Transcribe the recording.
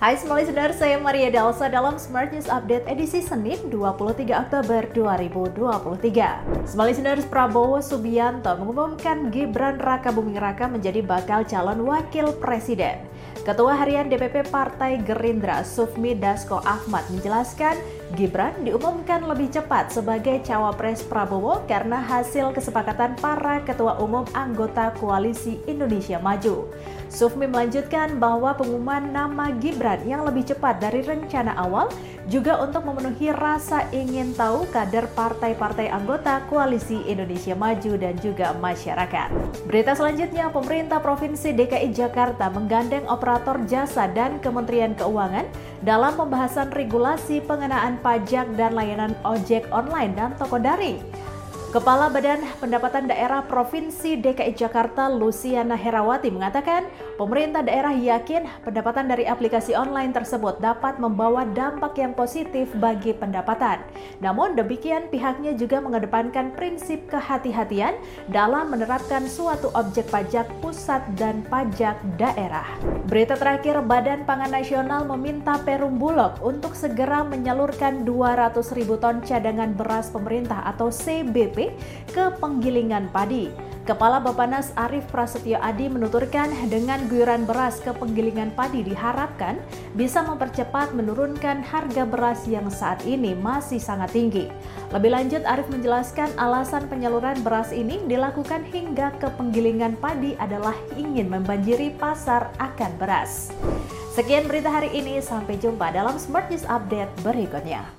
Hai semua listener, saya Maria Dalsa dalam Smart News Update edisi Senin 23 Oktober 2023. Semua listeners, Prabowo Subianto mengumumkan Gibran Raka Buming Raka menjadi bakal calon wakil presiden. Ketua Harian DPP Partai Gerindra Sufmi Dasko Ahmad menjelaskan Gibran diumumkan lebih cepat sebagai cawapres Prabowo karena hasil kesepakatan para ketua umum anggota Koalisi Indonesia Maju. Sufmi melanjutkan bahwa pengumuman nama Gibran yang lebih cepat dari rencana awal juga untuk memenuhi rasa ingin tahu kader partai-partai anggota Koalisi Indonesia Maju dan juga masyarakat. Berita selanjutnya, pemerintah Provinsi DKI Jakarta menggandeng operator jasa dan Kementerian Keuangan dalam pembahasan regulasi pengenaan pajak dan layanan ojek online dan toko daring. Kepala Badan Pendapatan Daerah Provinsi DKI Jakarta Luciana Herawati mengatakan, pemerintah daerah yakin pendapatan dari aplikasi online tersebut dapat membawa dampak yang positif bagi pendapatan. Namun demikian pihaknya juga mengedepankan prinsip kehati-hatian dalam menerapkan suatu objek pajak pusat dan pajak daerah. Berita terakhir, Badan Pangan Nasional meminta Perum Bulog untuk segera menyalurkan 200 ribu ton cadangan beras pemerintah atau CBP ke penggilingan padi. Kepala Bapanas Arief Prasetyo Adi menuturkan dengan guyuran beras ke penggilingan padi diharapkan bisa mempercepat menurunkan harga beras yang saat ini masih sangat tinggi. Lebih lanjut Arief menjelaskan alasan penyaluran beras ini dilakukan hingga ke penggilingan padi adalah ingin membanjiri pasar akan beras. Sekian berita hari ini, sampai jumpa dalam Smart News Update berikutnya.